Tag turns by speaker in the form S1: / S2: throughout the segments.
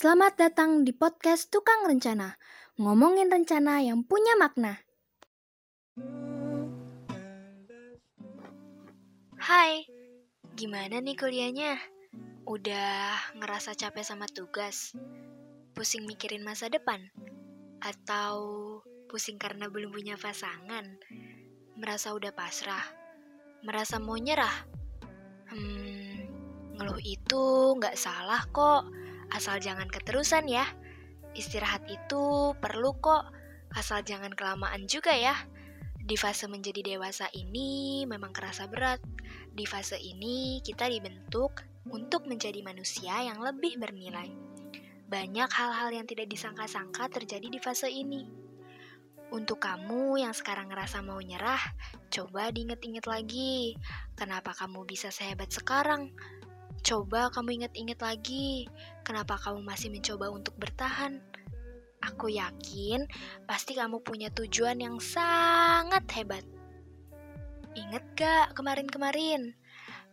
S1: Selamat datang di podcast Tukang Rencana, ngomongin rencana yang punya makna.
S2: Hai, gimana nih kuliahnya? Udah ngerasa capek sama tugas? Pusing mikirin masa depan? Atau pusing karena belum punya pasangan? Merasa udah pasrah? Merasa mau nyerah? Hmm, ngeluh itu nggak salah kok Asal jangan keterusan ya. Istirahat itu perlu kok, asal jangan kelamaan juga ya. Di fase menjadi dewasa ini memang kerasa berat. Di fase ini kita dibentuk untuk menjadi manusia yang lebih bernilai. Banyak hal-hal yang tidak disangka-sangka terjadi di fase ini. Untuk kamu yang sekarang ngerasa mau nyerah, coba diinget-inget lagi. Kenapa kamu bisa sehebat sekarang? Coba kamu ingat-ingat lagi, kenapa kamu masih mencoba untuk bertahan? Aku yakin pasti kamu punya tujuan yang sangat hebat. Ingat gak kemarin-kemarin?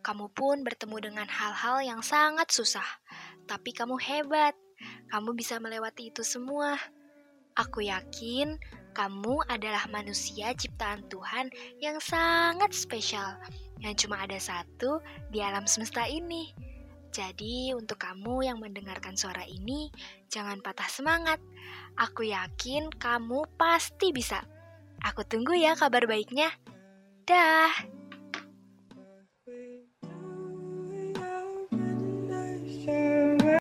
S2: Kamu pun bertemu dengan hal-hal yang sangat susah, tapi kamu hebat. Kamu bisa melewati itu semua. Aku yakin kamu adalah manusia ciptaan Tuhan yang sangat spesial yang cuma ada satu di alam semesta ini. Jadi, untuk kamu yang mendengarkan suara ini, jangan patah semangat. Aku yakin kamu pasti bisa. Aku tunggu ya kabar baiknya. Dah.